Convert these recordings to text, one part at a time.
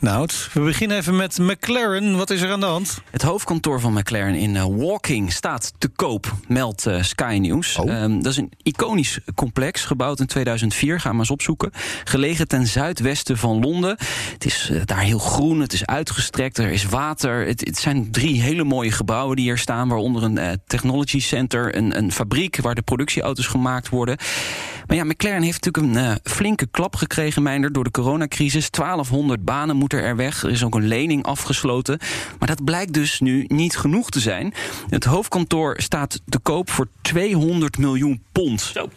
Nout, we beginnen even met McLaren. Wat is er aan de hand? Het hoofdkantoor van McLaren in uh, Walking staat te koop, meldt uh, Sky News. Oh. Um, dat is een iconisch complex, gebouwd in 2004. Ga maar eens opzoeken. Gelegen ten zuidwesten van Londen. Het is uh, daar heel groen, het is uitgestrekt, er is water. Het, het, zijn drie hele mooie gebouwen die hier staan, waaronder een technology center, een, een, fabriek waar de productieauto's gemaakt worden. Maar ja, McLaren heeft natuurlijk een flinke klap gekregen, Meinder, door de coronacrisis. 1200 banen moeten er weg. Er is ook een lening afgesloten. Maar dat blijkt dus nu niet genoeg te zijn. Het hoofdkantoor staat te koop voor 200 miljoen pond. Zo.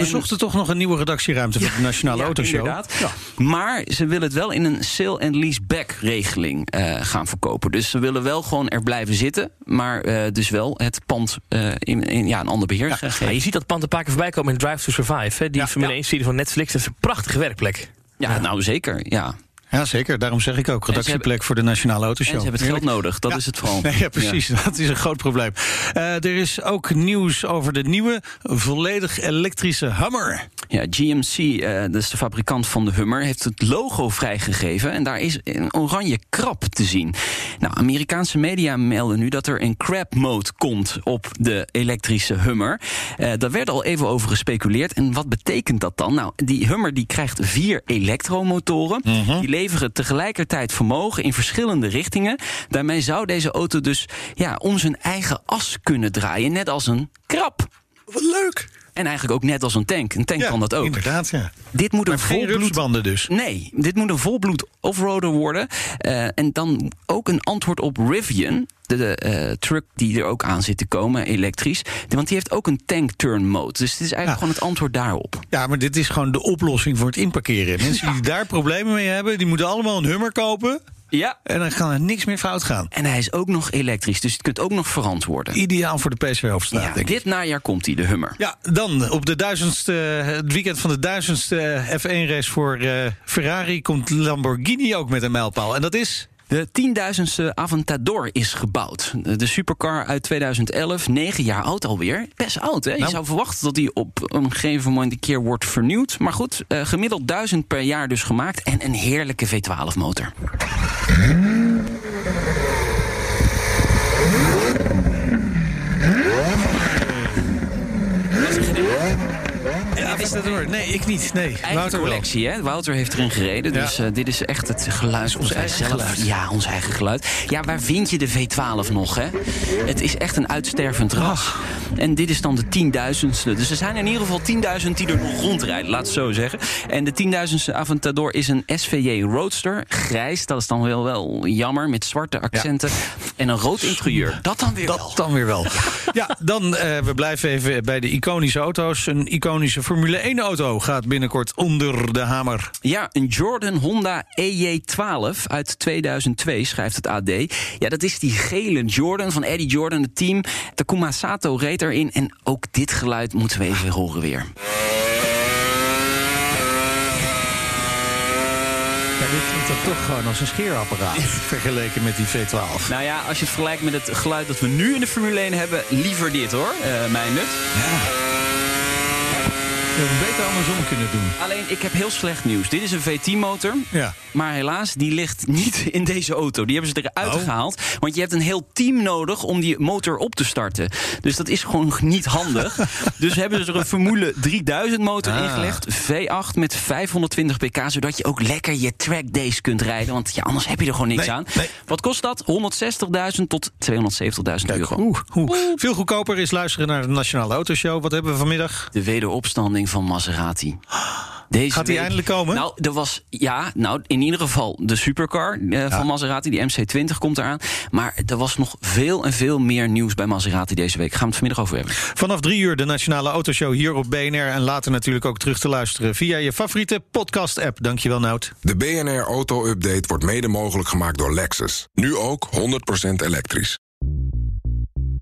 We zochten toch nog een nieuwe redactieruimte voor de Nationale ja, Autoshow. Inderdaad. Ja. Maar ze willen het wel in een sale-and-lease-back regeling uh, gaan verkopen. Dus ze willen wel gewoon er blijven zitten. Maar uh, dus wel het pand uh, in, in ja, een ander beheer ja. geven. Ja, je ziet dat pand een paar keer voorbij komen in Drive to Survive. Hè? Die Formule 1-serie van Netflix. Dat is een prachtige werkplek. Ja, nou zeker. Ja. Ja, zeker. Daarom zeg ik ook redactieplek hebben, voor de Nationale Autoshow. En ze hebben het geld nodig, dat ja. is het vooral. Nee, ja, precies. Ja. Dat is een groot probleem. Uh, er is ook nieuws over de nieuwe, volledig elektrische Hummer. Ja, GMC, uh, dat is de fabrikant van de Hummer, heeft het logo vrijgegeven. En daar is een oranje krab te zien. Nou, Amerikaanse media melden nu dat er een crab mode komt op de elektrische Hummer. Uh, daar werd al even over gespeculeerd. En wat betekent dat dan? Nou, die Hummer die krijgt vier elektromotoren. Mhm. Mm -hmm. Die leveren tegelijkertijd vermogen in verschillende richtingen. Daarmee zou deze auto dus ja, om zijn eigen as kunnen draaien, net als een krab. Wat leuk! En eigenlijk ook net als een tank. Een tank ja, kan dat ook. Inderdaad, ja. Dit moet maar een geen volbloed... dus. Nee, dit moet een volbloed offroader worden. Uh, en dan ook een antwoord op Rivian. De, de uh, truck die er ook aan zit te komen, elektrisch. Want die heeft ook een tank turn mode. Dus dit is eigenlijk ja. gewoon het antwoord daarop. Ja, maar dit is gewoon de oplossing voor het inparkeren. Mensen ja. die daar problemen mee hebben, die moeten allemaal een Hummer kopen. Ja. En dan kan er niks meer fout gaan. En hij is ook nog elektrisch, dus je kunt ook nog verantwoorden. Ideaal voor de PSV Hoofdstraat, ja, denk dit najaar komt hij, de Hummer. Ja, dan op de duizendste, het weekend van de duizendste F1-race voor uh, Ferrari... komt Lamborghini ook met een mijlpaal. En dat is... De tienduizendste Aventador is gebouwd. De supercar uit 2011, negen jaar oud alweer. Best oud, hè? Je nou. zou verwachten dat die op een gegeven moment een keer wordt vernieuwd. Maar goed, uh, gemiddeld duizend per jaar dus gemaakt. En een heerlijke V12-motor. Ja, is dat hoor. Nee, ik niet. Nee, Eigen Wouter collectie, hè? Wouter heeft erin gereden. Ja. Dus uh, dit is echt het geluid. ons eigen zelf, geluid. Ja, ons eigen geluid. Ja, waar vind je de V12 nog, hè? Het is echt een uitstervend ras. En dit is dan de tienduizendste. Dus er zijn in ieder geval 10.000 die er nog rondrijden, laat het zo zeggen. En de tienduizendste Aventador is een SVJ Roadster. Grijs, dat is dan wel, wel jammer, met zwarte accenten. En een rood interieur. Dat dan weer Dat wel. dan weer wel. Ja, ja dan uh, we blijven even bij de iconische auto's. Een iconische Formule 1-auto gaat binnenkort onder de hamer. Ja, een Jordan Honda EJ12 uit 2002, schrijft het AD. Ja, dat is die gele Jordan van Eddie Jordan, het team. Takuma Sato reed erin. En ook dit geluid moeten we even horen weer. Ja, dit klinkt toch gewoon als een scheerapparaat vergeleken met die V12. Nou ja, als je het vergelijkt met het geluid dat we nu in de Formule 1 hebben, liever dit hoor, uh, mijn nut. Ja. We hebben beter andersom kunnen doen. Alleen, ik heb heel slecht nieuws. Dit is een V10-motor. Ja. Maar helaas, die ligt niet in deze auto. Die hebben ze eruit Oh. gehaald. Want je hebt een heel team nodig om die motor op te starten. Dus dat is gewoon niet handig. dus hebben ze er een Formule 3000 motor Ah. ingelegd. V8 met 520 pk. Zodat je ook lekker je track days kunt rijden. Want ja, anders heb je er gewoon niks Nee, aan. nee. Wat kost dat? 160.000 tot 270.000 euro. Oeh, oeh. Veel goedkoper is luisteren naar de Nationale Autoshow. Wat hebben we vanmiddag? De wederopstanding van Maserati. Deze Gaat die week- eindelijk komen? Nou, er was, ja, nou, in ieder geval de supercar eh, van Maserati, die MC20 komt eraan. Maar er was nog veel en veel meer nieuws bij Maserati deze week. Gaan we het vanmiddag over hebben. Vanaf drie uur de Nationale Autoshow hier op BNR. En later natuurlijk ook terug te luisteren via je favoriete podcast-app. Dankjewel, Nout. De BNR Auto Update wordt mede mogelijk gemaakt door Lexus. Nu ook 100% elektrisch.